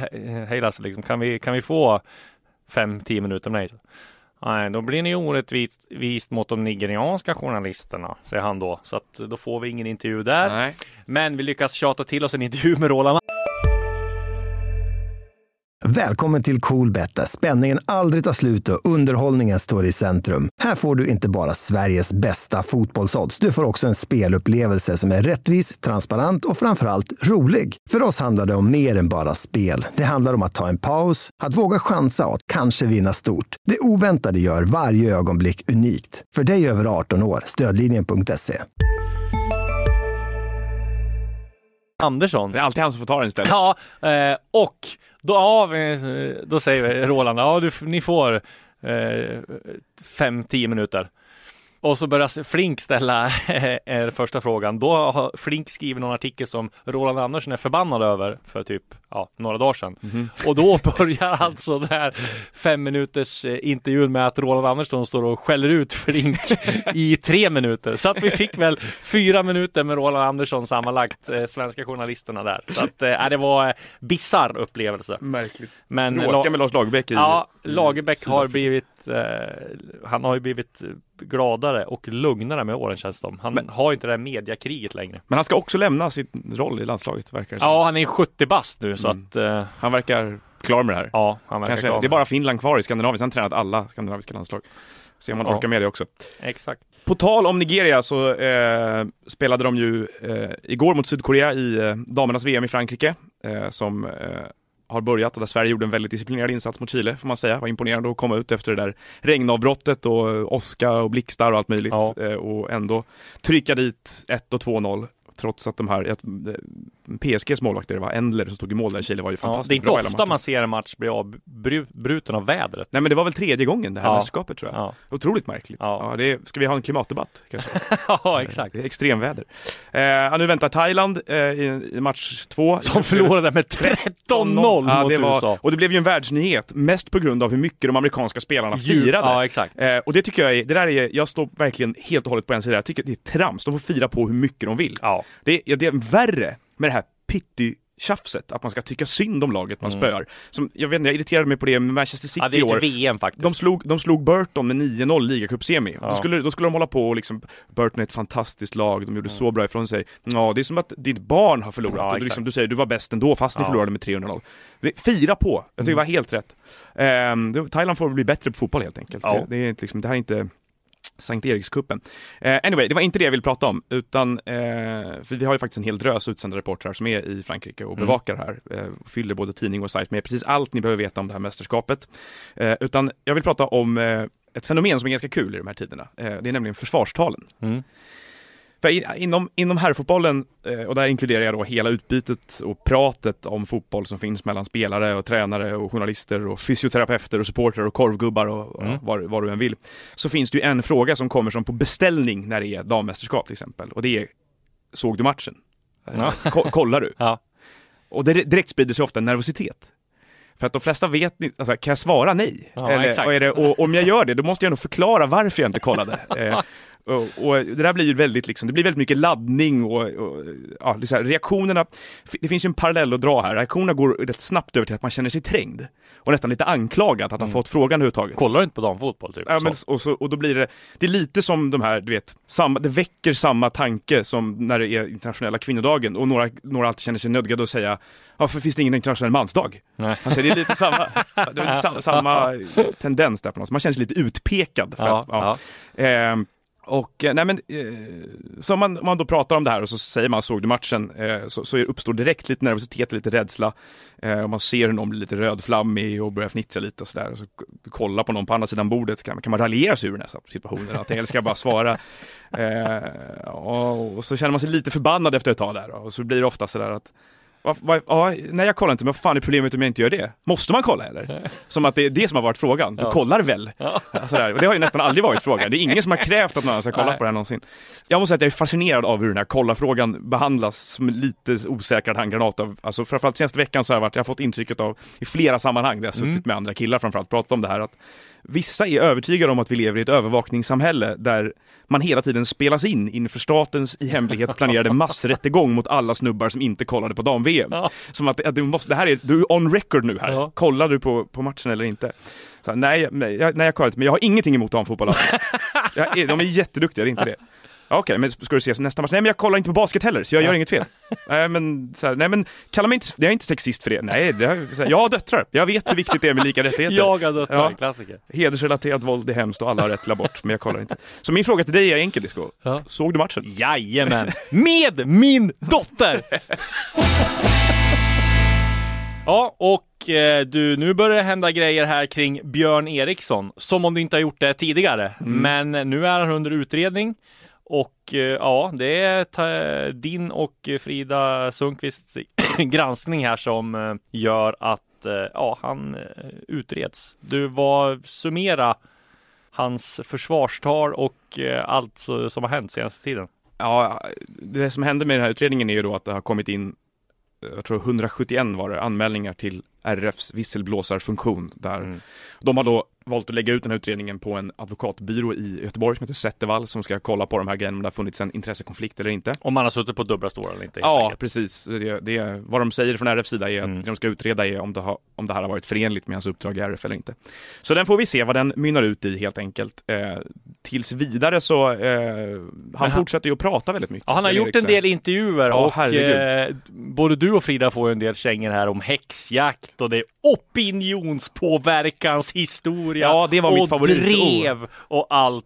hej Lasse, liksom, kan vi, kan vi få fem, tio minuter med dig? Nej, då blir ni orättvist vist mot de nigerianska journalisterna, säger han då. Så att då får vi ingen intervju där. Nej. Men vi lyckas tjata till oss en intervju med Roland Välkommen till Coolbet där spänningen aldrig tar slut och underhållningen står i centrum. Här får du inte bara Sveriges bästa fotbollsodds, du får också en spelupplevelse som är rättvis, transparent och framförallt rolig. För oss handlar det om mer än bara spel. Det handlar om att ta en paus, att våga chansa och att kanske vinna stort. Det oväntade gör varje ögonblick unikt. För dig över 18 år, stödlinjen.se. Andersson. Det är alltid han som får ta den istället. Ja, eh, och då, ja, då säger vi Roland, ja du, ni får eh, fem, tio minuter. Och så börjar Flink ställa eh, första frågan. Då har Flink skrivit någon artikel som Roland Andersson är förbannad över för typ ja, några dagar sedan. Och då börjar alltså den här fem minuters eh, intervjun med att Roland Andersson står och skäller ut Flink i tre minuter. Så att vi fick väl fyra minuter med Roland Andersson sammanlagt, eh, svenska journalisterna där. Så att eh, det var eh, bizarr upplevelse. Märkligt. Men Bråka med Lars Lagerbäck i... Ja, Lagerbäck har Sydafrika. Eh, Han har ju blivit gladare och lugnare med åren känns det som. Han Men- har inte det här mediakriget längre. Men han ska också lämna sin roll i landslaget, verkar det som. Ja, han är 70 bast nu så Mm. att eh, Han verkar klar med det här. ja, han verkar Kanske, klar det är med bara Finland kvar i Skandinavien, sen har tränat alla skandinaviska landslag. Se om man Ja. orkar med det också. Exakt. På tal om Nigeria så eh, spelade de ju eh, igår mot Sydkorea i eh, damernas VM i Frankrike, eh, som eh, har börjat och där Sverige gjorde en väldigt disciplinerad insats mot Chile, får man säga. Var imponerande att komma ut efter det där regnavbrottet och eh, åska och blixtar och allt möjligt Ja. eh, och ändå trycka dit 1 och 2-0. Trots att de här, eh, PSGs målvakter, det var Endler som stod i mål där Chile, var ju Ja, det är fantastiskt inte ofta man ser en match bli avbruten av vädret. Nej men det var väl tredje gången det här Ja. mästerskapet tror jag. Ja, Otroligt märkligt. Ja. Ja. det är, ska vi ha en klimatdebatt kanske? ja exakt. Det är extremväder. Eh, nu väntar Thailand eh, i, i match två. Som förlorade med 13-0 ja, mot var, USA. Och det blev ju en världsnyhet, mest på grund av hur mycket de amerikanska spelarna firade. Ja, exakt. Eh, och det tycker jag är, det där är, jag står verkligen helt och hållet på en sida, jag tycker det är trams, de får fira på hur mycket de vill. Ja, Det, är, det är värre med det här pitti tjafset, att man ska tycka synd om laget man spöar. Som, jag vet inte, jag irriterade mig på det med Manchester City Mm. ja det är i år. VM faktiskt. De slog, de slog Burton med 9-0 ligacupsemi. Ja. Då, skulle, då skulle de hålla på och liksom, Burton är ett fantastiskt lag, de gjorde så bra ifrån sig. Ja, det är som att ditt barn har förlorat Ja, och du, liksom, du säger du var bäst ändå fast ni Ja. förlorade med 300-0. Fira på! Jag tycker det var Mm. helt rätt. Det- Thailand får bli bättre på fotboll helt enkelt. Ja. Det, det, är liksom, det här är inte Sankt Erikskuppen. Eh, anyway, det var inte det jag ville prata om, utan eh, för vi har ju faktiskt en hel drös utsända reportrar som är i Frankrike och Mm. bevakar det här, eh, och fyller både tidning och sajt med precis allt ni behöver veta om det här mästerskapet. Eh, utan jag vill prata om eh, ett fenomen som är ganska kul i de här tiderna. Eh, det är nämligen försvarstalen. Mm. För inom, inom herrfotbollen, eh, och där inkluderar jag då hela utbytet och pratet om fotboll som finns mellan spelare och tränare och journalister och fysioterapeuter och supportrar och korvgubbar och, Mm. vad, vad du än vill. Så finns det ju en fråga som kommer som på beställning när det är dammästerskap till exempel. Och det är, såg du matchen? Ja. Ko- kollar du? Ja. Och det direkt sprider sig ofta nervositet. För att de flesta vet alltså, kan jag svara nej? Ja, Eller, är det, och om jag gör det, då måste jag nog förklara varför jag inte kollade. eh, och, och det där blir ju väldigt liksom, det blir väldigt mycket laddning och, och ja, det här, reaktionerna, det finns ju en parallell att dra här, reaktionerna går rätt snabbt över till att man känner sig trängd. Och nästan lite anklagad att ha fått frågan överhuvudtaget. Kollar du inte på damfotboll typ? Ja, men, och, så, och då blir det, det är lite som de här, du vet, samma, det väcker samma tanke som när det är internationella kvinnodagen och några, några alltid känner sig nödgade att säga, ja för finns det ingen internationell mansdag? Nej. Alltså det är lite samma, det är lite samma, samma tendens där på något sätt. man känner sig lite utpekad. För Ja, att, ja. Ehm, och eh, nej men, eh, så om man, man då pratar om det här och så säger man såg du matchen, eh, så, så uppstår direkt lite nervositet, lite rädsla. Eh, och man ser hur någon blir lite rödflammig och börjar fnittra lite och sådär. Och så kolla på någon på andra sidan bordet, kan, kan man raljera sig ur den här situationen? Eller ska jag bara svara? Eh, och, och så känner man sig lite förbannad efter ett tag där. Och så blir det ofta sådär att ja, nej jag kollar inte, men vad fan är problemet om jag inte gör det? Måste man kolla eller? Som att det är det som har varit frågan, du Ja. kollar väl? Ja. Sådär. Och det har ju nästan aldrig varit frågan, det är ingen som har krävt att någon ska kolla Nej. på det här någonsin. Jag måste säga att jag är fascinerad av hur den här kolla-frågan behandlas som lite osäkrad handgranat av, alltså framförallt senaste veckan så har jag varit, jag har fått intrycket av, i flera sammanhang där jag har suttit Mm. med andra killar framförallt, pratat om det här att Vissa är övertygade om att vi lever i ett övervakningssamhälle där man hela tiden spelas in inför statens i hemlighet planerade massrättegång mot alla snubbar som inte kollade på dam-VM. Ja. Som att, att du, måste, det här är, du är on record nu här. Ja. Kollar du på, på matchen eller inte? Så, nej, nej, jag, nej, jag kollar inte, men jag har ingenting emot damfotboll alls. de är jätteduktiga, det är inte det. Okej, men ska du se nästa match? Nej men jag kollar inte på basket heller, så jag gör inget fel. nej men, så här, nej men, kalla mig inte, jag är inte sexist för det. Nej, det så här, jag har döttrar, jag vet hur viktigt det är med lika rättigheter. Jag har dött Ja. klassiker. Hedersrelaterat våld är hemskt och alla har rätt till abort, men jag kollar inte. Så min fråga till dig är enkel Disco. Ja. Såg du matchen? Jajamän! Med min dotter! Ja, och eh, du, nu börjar det hända grejer här kring Björn Eriksson, som om du inte har gjort det tidigare. Men nu är han under utredning. Och eh, ja, det är din och Frida Sundqvists granskning här som eh, gör att eh, ja, han utreds. Du, var summera hans försvarstal och allt som har hänt senaste tiden? Ja, det som hände med den här utredningen är ju då att det har kommit in, jag tror 171 var det, anmälningar till RFs visselblåsarfunktion där Mm. de har då valt att lägga ut den här utredningen på en advokatbyrå i Göteborg som heter Zettervall som ska kolla på de här grejerna om det har funnits en intressekonflikt eller inte. Om man har suttit på dubbla stolar eller inte. Ja, enkelt. precis. Det, det, vad de säger från RFs sida är att Mm. det de ska utreda är om det, har, om det här har varit förenligt med hans uppdrag i RF eller inte. Så den får vi se vad den mynnar ut i helt enkelt. Tills vidare så, eh, han han- fortsätter ju att prata väldigt mycket. Ja, han har gjort en Eriksson. del intervjuer Ja, och eh, både du och Frida får ju en del kängor här om häxjakt och det är opinionspåverkans historia Ja, det var mitt och favoritord. drev och allt.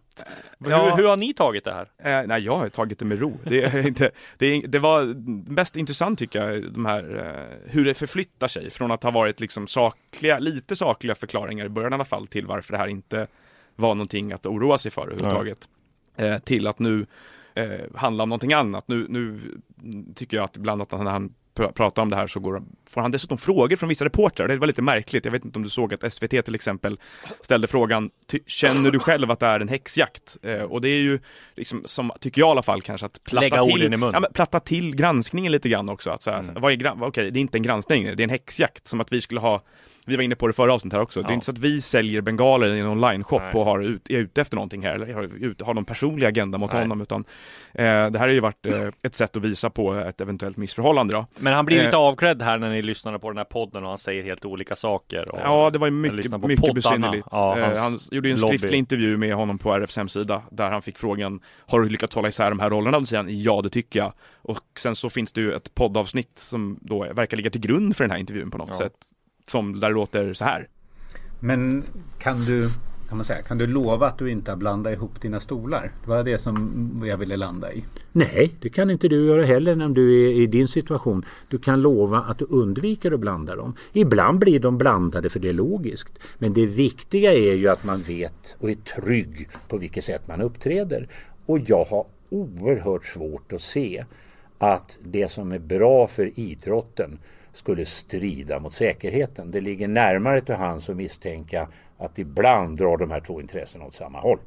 Ja. Hur, hur har ni tagit det här? Eh, nej, jag har tagit det med ro. Det, är inte, det, är, det var mest intressant tycker jag, de här, eh, hur det förflyttar sig från att ha varit liksom sakliga, lite sakliga förklaringar i början i alla fall till varför det här inte var någonting att oroa sig för överhuvudtaget. Eh, till att nu eh, handla om någonting annat. Nu, nu tycker jag att ibland att när han pr- pratar om det här så går, får han dessutom frågor från vissa reportrar. Det var lite märkligt. Jag vet inte om du såg att SVT till exempel ställde frågan "Ty- Känner du själv att det är en häxjakt? Eh, och det är ju liksom, som tycker jag i alla fall kanske att platta Lägga till. Ja, platta till granskningen lite grann också. Att så här, Mm. vad är okej, det är inte en granskning, det är en häxjakt. Som att vi skulle ha vi var inne på det förra avsnittet här också. Det är Ja. inte så att vi säljer bengaler i en online-shop Nej. och har ut, är ute efter någonting här, eller har, ut, har någon personlig agenda mot Nej. honom, utan eh, det här har ju varit eh, ett sätt att visa på ett eventuellt missförhållande då. Men han blir Eh. lite avklädd här när ni lyssnade på den här podden och han säger helt olika saker. Och... Ja, det var ju mycket, mycket besynnerligt. Ja, Eh, han gjorde ju en lobby. skriftlig intervju med honom på RFs hemsida, där han fick frågan Har du lyckats hålla isär de här rollerna? Då säger han ja, det tycker jag. Och sen så finns det ju ett poddavsnitt som då verkar ligga till grund för den här intervjun på något Ja. sätt. Som där det låter så här. Men kan du, kan man säga, kan du lova att du inte har blandat ihop dina stolar? Det var det som jag ville landa i. Nej, det kan inte du göra heller när du är i din situation. Du kan lova att du undviker att blanda dem. Ibland blir de blandade för det är logiskt. Men det viktiga är ju att man vet och är trygg på vilket sätt man uppträder. Och jag har oerhört svårt att se att det som är bra för idrotten skulle strida mot säkerheten. Det ligger närmare till hands att misstänka att ibland drar de här två intressena åt samma håll.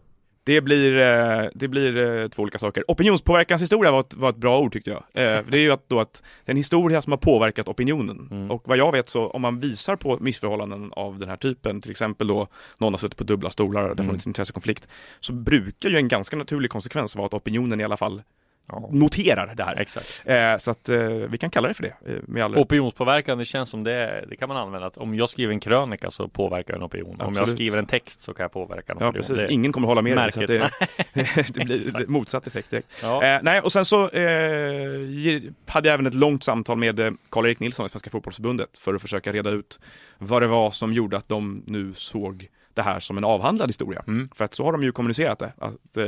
Det blir, eh, det blir eh, två olika saker. Opinionspåverkanshistoria var ett, var ett bra ord tyckte jag. Eh, det är ju att, då att det är en historia som har påverkat opinionen. Mm. Och vad jag vet så, om man visar på missförhållanden av den här typen, till exempel då någon har suttit på dubbla stolar, det har Mm. funnits intressekonflikt, så brukar ju en ganska naturlig konsekvens vara att opinionen i alla fall Ja, noterar det här. exakt. Eh, så att eh, vi kan kalla det för det, eh, med all. Opinionspåverkan, det känns som det, det kan man använda. Att om jag skriver en krönika så påverkar jag en opinion. Om jag Absolut. skriver en text så kan jag påverka en Ja, opinion. precis. Det, Ingen kommer hålla med dig, så det, det blir motsatt effekt direkt. ja. Eh, nej, och sen så eh, hade jag även ett långt samtal med Karl-Erik Nilsson i Svenska Fotbollsförbundet för att försöka reda ut vad det var som gjorde att de nu såg det här som en avhandlad historia. Mm. För att så har de ju kommunicerat det, att eh,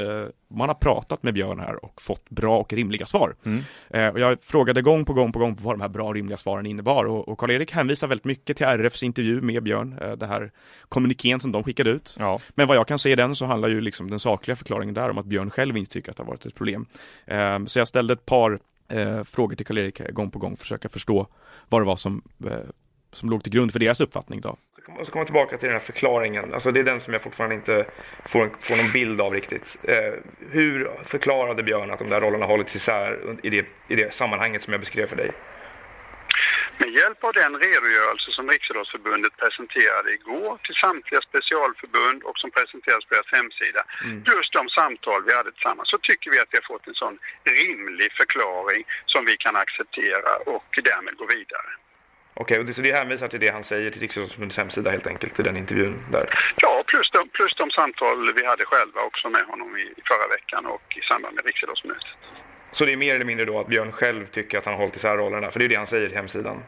man har pratat med Björn här och fått bra och rimliga svar. Mm. Eh, och jag frågade gång på gång på gång vad de här bra och rimliga svaren innebar och, och Karl-Erik hänvisar väldigt mycket till RFs intervju med Björn, eh, det här kommunikén som de skickade ut. ja. Men vad jag kan se i den så handlar ju liksom den sakliga förklaringen där om att Björn själv inte tycker att det har varit ett problem. Eh, så jag ställde ett par eh, frågor till Karl-Erik gång på gång, försöka förstå vad det var som, eh, som låg till grund för deras uppfattning då. Och så kommer jag tillbaka till den här förklaringen. Alltså det är den som jag fortfarande inte får, får någon bild av riktigt. Eh, hur förklarade Björn att de där rollerna hållits isär i det, i det sammanhanget som jag beskrev för dig? Med hjälp av den redogörelse som Riksidrottsförbundet presenterade igår till samtliga specialförbund och som presenteras på deras hemsida, plus de samtal vi hade tillsammans, så tycker vi att vi har fått en sån rimlig förklaring som vi kan acceptera och därmed gå vidare. Okej, och det, så det hänvisar till det han säger till Riksidrottsförbundets hemsida helt enkelt i den intervjun där. Ja, plus de, plus de samtal vi hade själva också med honom i, i förra veckan och i samband med Riksidrottsmötet. Så det är mer eller mindre då att Björn själv tycker att han har hållit isär rollerna, för det är det han säger till hemsidan.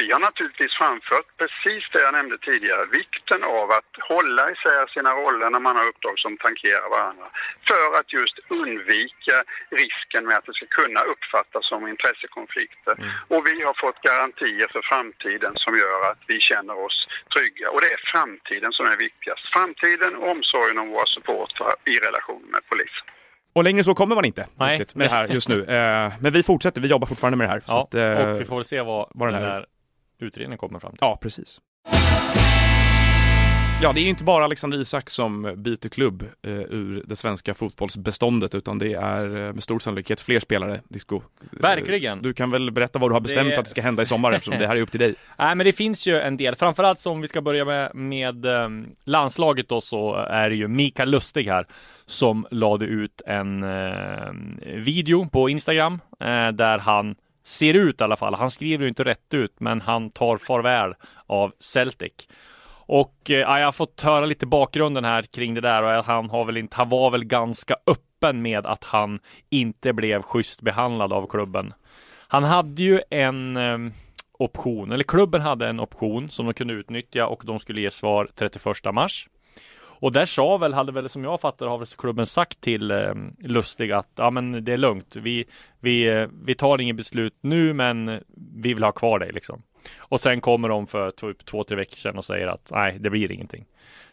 Vi har naturligtvis framfört precis det jag nämnde tidigare, vikten av att hålla isär sina roller när man har uppdrag som tankerar varandra. För att just undvika risken med att det ska kunna uppfattas som intressekonflikter. Och vi har fått garantier för framtiden som gör att vi känner oss trygga. Och det är framtiden som är viktigast. Framtiden och omsorgen om våra supportrar i relation med polisen. Och längre så kommer man inte Nej. riktigt med det här just nu. Eh, men vi fortsätter, vi jobbar fortfarande med det här. så ja. att, eh, och vi får väl se vad, vad den den här- här utredningen kommer fram till. Ja, precis. Ja, det är ju inte bara Alexander Isak som byter klubb eh, ur det svenska fotbollsbeståndet, utan det är eh, med stor sannolikhet fler spelare, Disco. Eh, Verkligen. Du kan väl berätta vad du har bestämt Det- att det ska hända i sommar, eftersom det här är upp till dig. Nej men det finns ju en del, framförallt som vi ska börja med, med ehm, landslaget då så är det ju Mikael Lustig här som lade ut en ehm, video på Instagram eh, där han ser ut i alla fall, han skriver ju inte rätt ut men han tar farväl av Celtic. Och eh, ja, jag har fått höra lite bakgrunden här kring det där och han har väl inte, han var väl ganska öppen med att han inte blev schysst behandlad av klubben. Han hade ju en eh, option, eller klubben hade en option som de kunde utnyttja och de skulle ge svar 31 mars. Och där sa väl, hade väl som jag fattar har väl klubben sagt till eh, Lustig att ja men det är lugnt. Vi, vi, eh, vi tar inget beslut nu men vi vill ha kvar dig liksom. Och sen kommer de för typ två, tre veckor sedan och säger att nej, det blir ingenting.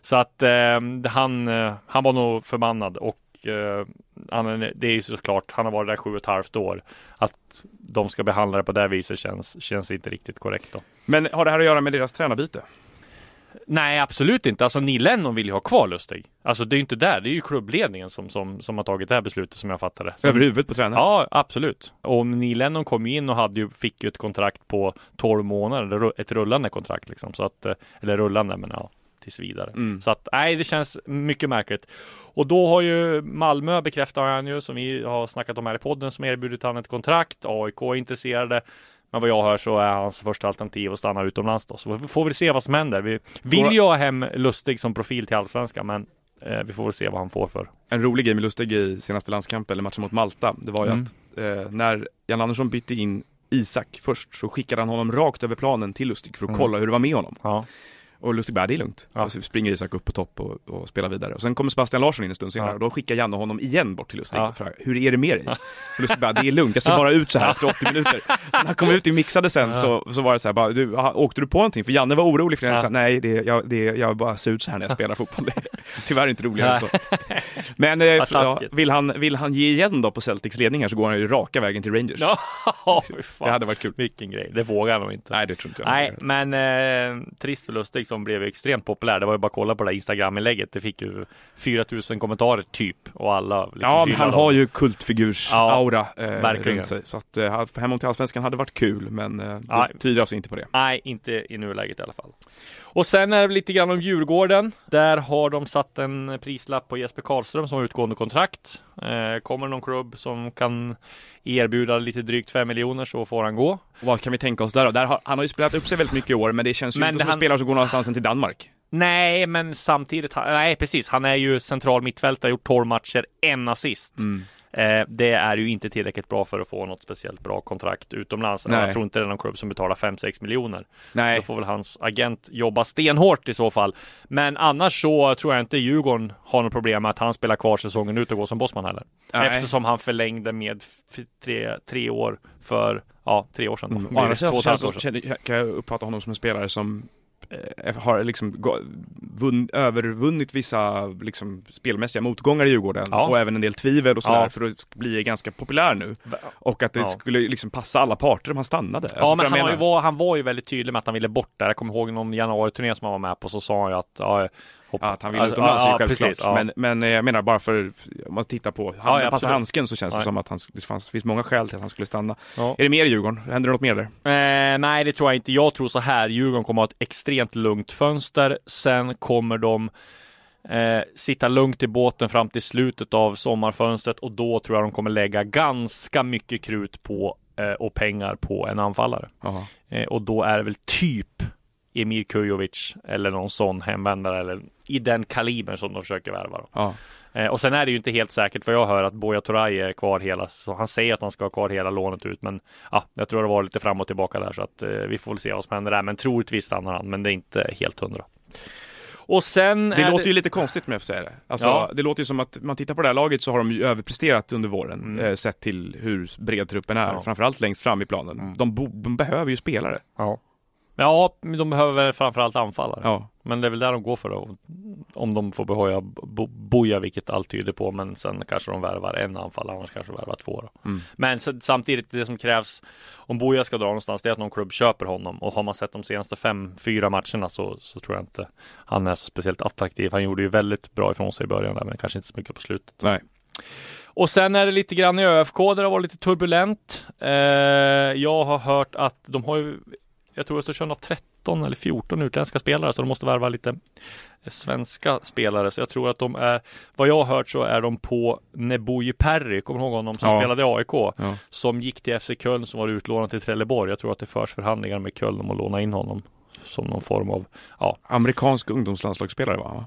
Så att eh, han, eh, han var nog förbannad och eh, han, det är ju såklart, han har varit där sju och ett halvt år. Att de ska behandla det på det viset känns, känns inte riktigt korrekt då. Men har det här att göra med deras tränarbyte? Nej, absolut inte. Alltså Neil Lennon vill ju ha kvar Lustig. Alltså det är ju inte där. Det är ju klubbledningen som, som, som har tagit det här beslutet som jag. Sen- Över huvudet på tränaren? Ja, absolut. Och Neil Lennon kom ju in och hade ju, fick ju ett kontrakt på 12 månader, ett rullande kontrakt liksom. Så att, eh, eller rullande, men ja, tills vidare. Mm. Så att, nej, det känns mycket märkligt. Och då har ju Malmö bekräftar han ju, som vi har snackat om här i podden, som erbjudit han ett kontrakt. AIK är intresserade. Men vad jag hör så är hans första alternativ att stanna utomlands då. Så vi får väl se vad som händer. Vi vill ju ha hem Lustig som profil till Allsvenskan, men eh, vi får väl se vad han får för. En rolig grej med Lustig i senaste landskampen, eller matchen mot Malta, det var ju Mm. att eh, när Jan Andersson bytte in Isak först så skickade han honom rakt över planen till Lustig för att Mm. kolla hur det var med honom. Ja. Och Lustig bara, det är lugnt. Ja. Och så springer Isak upp på topp och, och spelar vidare. Och sen kommer Sebastian Larsson in en stund senare Ja. och då skickar Janne honom igen bort till Lustig Ja. och frågar, hur är det med dig? Och Lustig bara, det är lugnt, jag ser bara ut så här efter 80 minuter. Så när han kom ut i mixade sen så, så var det så här, bara, du, åkte du på någonting? För Janne var orolig för det. Ja. Ja. Nej, det, jag, det, jag bara ser ut så här när jag spelar fotboll. Det är tyvärr inte roligare än så. Men eh, taskigt. vill, han, vill han ge igen då på Celtics ledning här så går han ju raka vägen till Rangers. Det hade varit kul. Vilken grej. Det vågar han nog inte. Nej, det tror inte jag. Nej, men eh, trist för Lustig som blev extremt populär. Det var ju bara att kolla på det där Instagram-inlägget. Det fick ju 4000 kommentarer typ och alla liksom Ja, men han dem. har ju kultfigurs-aura eh, verkligen. sig. Så att eh, hemåt till Allsvenskan hade varit kul, men eh, det tyder alltså inte på det. Nej, inte i nuläget i alla fall. Och sen är det lite grann om Djurgården. Där har de satt en prislapp på Jesper Karlström som har utgående kontrakt. Eh, kommer någon klubb som kan erbjuda lite drygt 5 miljoner så får han gå. Och vad kan vi tänka oss där då? Där har, han har ju spelat upp sig väldigt mycket i år, men det känns ju Men inte som en han- spelare som går någonstans än till Danmark. Nej, men samtidigt, nej precis, han är ju central mittfältare, gjort 12 matcher, en assist. Mm. Eh, det är ju inte tillräckligt bra för att få något speciellt bra kontrakt utomlands. Nej. Jag tror inte det är någon klubb som betalar 5-6 miljoner. Nej, Då får väl hans agent jobba stenhårt i så fall. Men annars så tror jag inte Djurgården har något problem med att han spelar kvar säsongen ut och går som bossman heller. Nej. Eftersom han förlängde med tre, tre år för, ja, tre år sedan. Mm. Å andra Två och sidan ett så halvt år sedan. känns- känner- kan jag uppfatta honom som en spelare som har liksom vunn, övervunnit vissa liksom, spelmässiga motgångar i Djurgården Ja. och även en del tvivel och sådär Ja. för att bli ganska populär nu. Och att det Ja. skulle liksom passa alla parter om han stannade. Ja, Alltså, men förstår han, menar? var, han var ju väldigt tydlig med att han ville bort där. Jag kommer ihåg någon januari-turné som han var med på så sa han ju att ja, hoppa. Ja, att han vill Alltså, utomlands ja, självklart. precis, ja. men, men eh, jag menar bara för, om man tittar på, han Ja, ja, passar handsken så känns det som att han, det fanns, finns många skäl till att han skulle stanna. Är det mer i Djurgården? Händer det något mer där? Eh, nej, det tror jag inte. Jag tror så här. Djurgården kommer att ha ett extremt lugnt fönster. Sen kommer de eh, sitta lugnt i båten fram till slutet av sommarfönstret och då tror jag de kommer lägga ganska mycket krut på eh, och pengar på en anfallare. Eh, och då är det väl typ Emir Kujovic eller någon sån hemvändare eller i den kalibern som de försöker värva. Då. Ja. Eh, och sen är det ju inte helt säkert för jag hör att Buya Turay är kvar hela, så han säger att han ska ha kvar hela lånet ut. Men ja, jag tror det var lite fram och tillbaka där så att eh, vi får väl se vad som händer där. Men troligtvis stannar han, men det är inte helt hundra. Och sen Det låter ju lite konstigt om jag får säga det. Alltså, Ja. det låter ju som att man tittar på det här laget så har de ju överpresterat under våren, Mm. eh, sett till hur bred truppen är, Ja. Mm. framförallt längst fram i planen. De, bo, de behöver ju spelare. Ja. Ja, de behöver framförallt anfallare. Ja. Men det är väl där de går för då. Om de får behålla Bo- Boja, vilket allt tyder på. Men sen kanske de värvar en anfallare, annars kanske de värvar två. Mm. Men samtidigt, det som krävs om Boja ska dra någonstans, det är att någon klubb köper honom. Och har man sett de senaste fem, fyra matcherna så, så tror jag inte han är så speciellt attraktiv. Han gjorde ju väldigt bra ifrån sig i början där, men kanske inte så mycket på slutet. Nej. Och sen är det lite grann i ÖFK där det har varit lite turbulent. Eh, jag har hört att de har ju, jag tror kör något 13 eller 14 utländska spelare, så de måste värva lite svenska spelare. Så jag tror att de är, vad jag har hört så är de på Neboje Perry, kommer du ihåg honom som Ja. spelade i AIK? Ja. Som gick till FC Köln som var utlånad till Trelleborg. Jag tror att det förs förhandlingar med Köln om att låna in honom som någon form av, ja, Amerikansk ungdomslandslagsspelare va?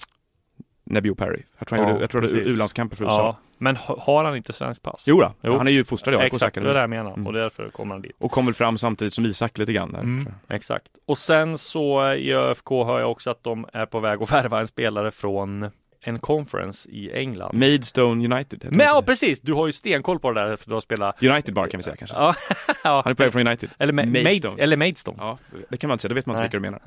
Nebio Perry. Jag tror han Ja, gjorde, jag tror det är precis. U-landskamper för USA. ja. Men ha- har han inte svensk pass? Jo, då, Jo. han är ju fostrad i AIK Exakt, det är det jag menar. Mm. Och därför kommer han dit. Och kom väl fram samtidigt som Isak lite grann där. Mm, exakt. Och sen så i ÖFK hör jag också att de är på väg att värva en spelare från en conference i England. Maidstone United. Men det. ja, precis! Du har ju stenkoll på det där för du har spelat United bara kan vi säga kanske. Ja. Han är på väg från United. Eller, Ma- Maidstone. Eller Maidstone. Ja, det kan man inte säga, det vet man inte vilka du menar.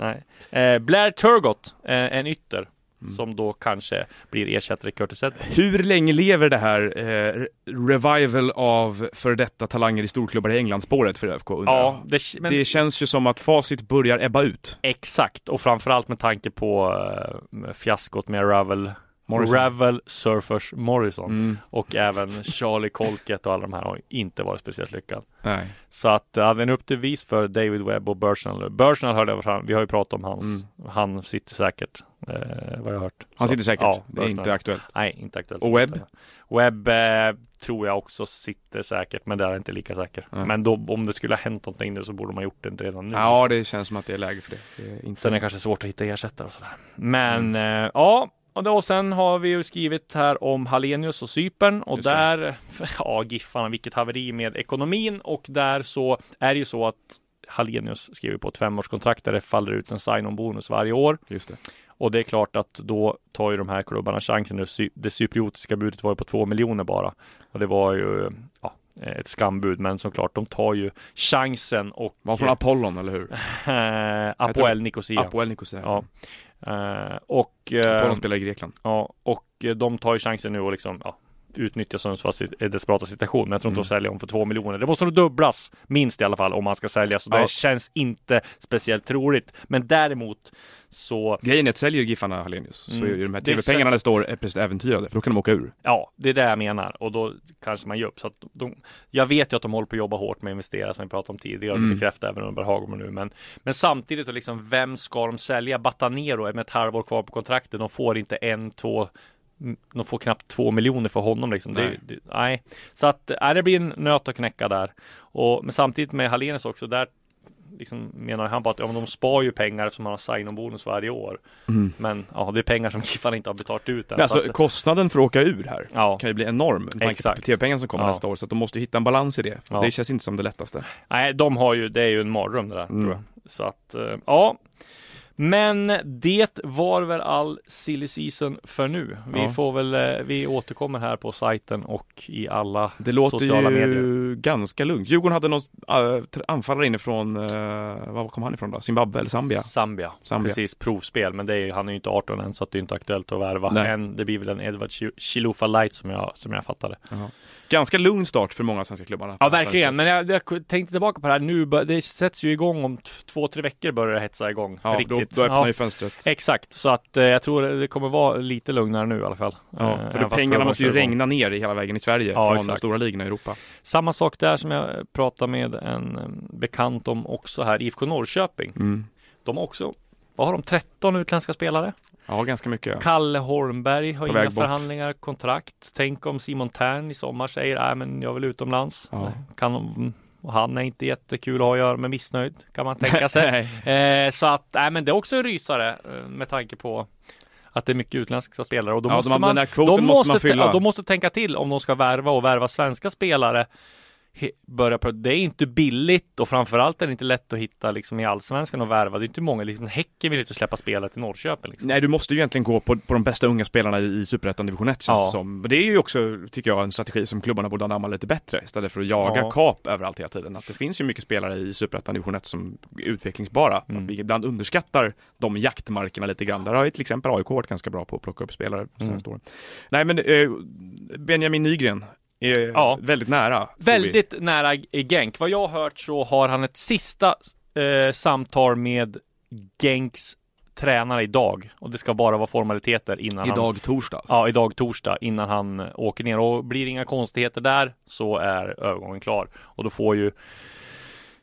Nej. Eh, Blair Turgott, eh, en ytter. Mm. Som då kanske blir ersättare i Curtis Edwards. Hur länge lever det här eh, revival av för detta talanger i storklubbar i England-spåret för ÖFK? Ja, det, men, Det känns ju som att facit börjar ebba ut. exakt. Och framförallt med tanke på eh, fiaskot med Ravel Morrison. Ravel Surfers Morrison Mm. och även Charlie Colkett och alla de här har inte varit speciellt lyckad. Nej. Så att ja, en upp till vis för David Webb och Burchnell. Burchnell hörde jag fram, vi har ju pratat om hans, Mm. han sitter säkert, eh, vad jag har hört. Han sitter säkert, ja, det är inte aktuellt. Nej, inte aktuellt. Och Webb? Webb eh, tror jag också sitter säkert, men där är inte lika säker. Nej. Men då, om det skulle ha hänt någonting nu så borde man gjort det redan nu. Ja, det känns som att det är läge för det. det är inte... Sen är det kanske svårt att hitta ersättare och sådär. Men Mm. eh, ja, och, sen har vi ju skrivit här om Hallenius och Cypern och där, ja Giffarna, vilket haveri med ekonomin och där så är det ju så att Hallenius skriver på ett femårskontrakt där det faller ut en sign-on-bonus varje år. Just det. Och det är klart att då tar ju de här klubbarna chansen. Det, cy- det cypriotiska budet var ju på två miljoner bara. Och det var ju ja, ett skambud. Men såklart, de tar ju chansen och Var från Apollon, eller hur? eh, Apoel Nicosia. Apoel Nicosia. Ja. Eh, och, eh, Apollon spelar i Grekland. ja, och de tar ju chansen nu och liksom ja, utnyttja Sundsvalls sit- eh, desperata situation. Men jag tror inte Mm. de säljer om för två miljoner. Det måste nog dubblas minst i alla fall om man ska sälja. Så Ja. det känns inte speciellt troligt. Men däremot så Grejen är att säljer Giffarna Hallenius så Mm. är ju de här tv-pengarna det står är plötsligt äventyrade, för då kan de åka ur. Ja, det är det jag menar och då kanske man ger upp. Så de, jag vet ju att de håller på att jobba hårt med att investera som vi pratade om tidigare och Mm. bekräftar även under Hagman nu. Men, men samtidigt, och liksom, vem ska de sälja? Batanero är med ett halvår kvar på kontraktet. De får inte en, två, de får knappt två miljoner för honom liksom. Det, Nej. det, nej. Så att nej, det blir en nöt att knäcka där. Och, men samtidigt med Hallenius också, där liksom menar han på att ja, men de spar ju pengar som man har sign-on-bonus varje år. Mm. Men ja, det är pengar som Giffarna inte har betalat ut än. Alltså Så att- kostnaden för att åka ur här ja. kan ju bli enorm med tanke på tv-pengarna som kommer Ja. nästa år, så att de måste hitta en balans i det. Ja. Det känns inte som det lättaste. Nej, de har ju, det är ju en mardröm det där, Mm. tror jag. Så att, eh, ja. Men det var väl all silly season för nu. Vi Ja. får väl, eh, vi återkommer här på sajten och i alla Det låter sociala ju medier. ganska lugnt. Djurgården hade någon äh, anfallare inifrån, uh, var kom han ifrån då? Zimbabwe eller Zambia? Zambia. Zambia. Precis, provspel. Men det är, ju- han är ju inte 18 än så att det är inte aktuellt att värva Nej. än. Det blir väl en Edward Chi- Chilufa Light som jag, som jag fattade. Ganska lugn start för många svenska klubbarna. Ja, verkligen. Men jag, jag tänkte tillbaka på det här nu. Det sätts ju igång om två, tre veckor börjar det hetsa igång. Ja, då, riktigt. då öppnar Ja. ju fönstret. Exakt, så att eh, jag tror det kommer vara lite lugnare nu i alla fall. Ja, Eh, för fast pengarna måste ju regna ner i hela vägen i Sverige Ja, från de exakt. stora ligorna i Europa. Samma sak där som jag pratade med en eh, bekant om också här, IFK Norrköping. Mm. De har också, vad har de, 13 utländska spelare? Ja, ganska mycket. Ja. Kalle Holmberg har inga väg bort. förhandlingar, kontrakt. Tänk om Simon Tern i sommar säger, nej men jag vill utomlands. Ja. Kan, och han är inte jättekul att ha att göra med missnöjd, kan man tänka sig. Eh, så att, nej men det är också en rysare eh, med tanke på att det är mycket utländska spelare och då Ja, måste man, den här kvoten de måste man fylla. ja, de måste tänka till om de ska värva och värva svenska spelare. Börja på, det är inte billigt och framförallt är det inte lätt att hitta liksom i allsvenskan och värva. Det är inte många, liksom Häcken vill inte släppa spelare till Norrköping. Liksom. Nej, du måste ju egentligen gå på, på de bästa unga spelarna i, i Superettan division 1 känns Ja. som. Det är ju också, tycker jag, en strategi som klubbarna borde anamma lite bättre istället för att jaga Ja. kap överallt hela tiden. Att det finns ju mycket spelare i Superettan division 1 som är utvecklingsbara. Mm. Att vi ibland underskattar de jaktmarkerna lite grann. Där har ju till exempel AIK varit ganska bra på att plocka upp spelare Mm. senaste åren. Nej, men eh, Benjamin Nygren är Ja. väldigt nära. tror vi. Väldigt nära i Genk. Vad jag har hört så har han ett sista eh, samtal med Genks tränare idag och det ska bara vara formaliteter innan han Idag torsdag. Alltså. Ja, idag torsdag innan han eh, åker ner och blir det inga konstigheter där så är övergången klar och då får ju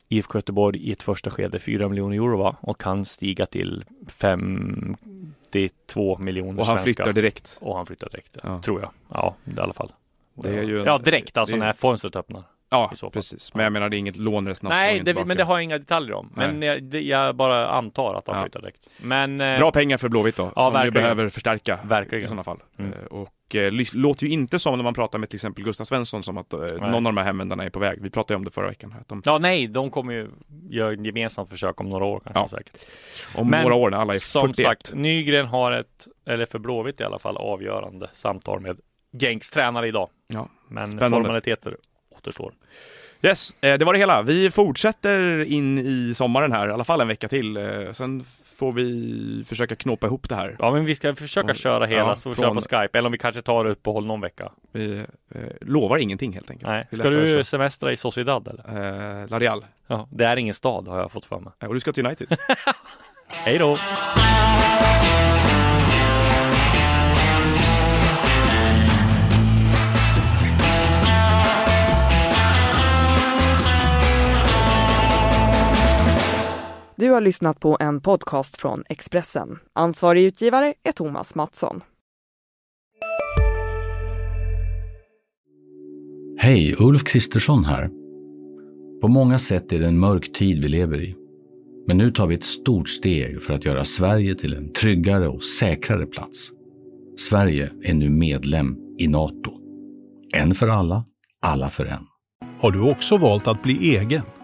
IFK Göteborg i ett första skede 4 miljoner euro va? och kan stiga till 52 miljoner Och han svenska. flyttar direkt. Och han flyttar direkt, Ja. tror jag. Ja, i alla fall. Det är ju en- ja, direkt alltså när fönstret öppnar. Ja, precis. Men jag menar, det är inget lån resten av Nej, det, men det har jag inga detaljer om. Men jag, det, jag bara antar att han Ja. flyttar direkt. Men eh, Bra pengar för Blåvitt då, Ja, som vi verkligen. behöver förstärka Verkligen. i sådana fall. Mm. Eh, Och eh, låter ju inte som när man pratar med till exempel Gustav Svensson som att eh, någon av de här hemvändarna är på väg. Vi pratade ju om det förra veckan. Att de, Ja, nej, de kommer ju göra ett gemensamt försök om några år kanske Ja. säkert. om Men några år när alla är Som 41. sagt, Nygren har ett, eller för Blåvitt i alla fall, avgörande samtal med Genks tränare idag. Ja. Men Spännande. formaliteter återstår. Yes, eh, det var det hela. Vi fortsätter in i sommaren här, i alla fall en vecka till. Eh, Sen får vi försöka knåpa ihop det här. Ja, men vi ska försöka Och- köra hela, ja, så får vi köra från- på Skype, eller om vi kanske tar uppehåll någon vecka. Vi eh, lovar ingenting helt enkelt. Nej. Ska du semestra i Sociedad eller? Eh, La Real. Ja, det är ingen stad har jag fått för mig. Och du ska till United. Hej då! Du har lyssnat på en podcast från Expressen. Ansvarig utgivare är Thomas Mattsson. Hej, Ulf Kristersson här. På många sätt är det en mörk tid vi lever i. Men nu tar vi ett stort steg för att göra Sverige till en tryggare och säkrare plats. Sverige är nu medlem i Nato. En för alla, alla för en. Har du också valt att bli egen?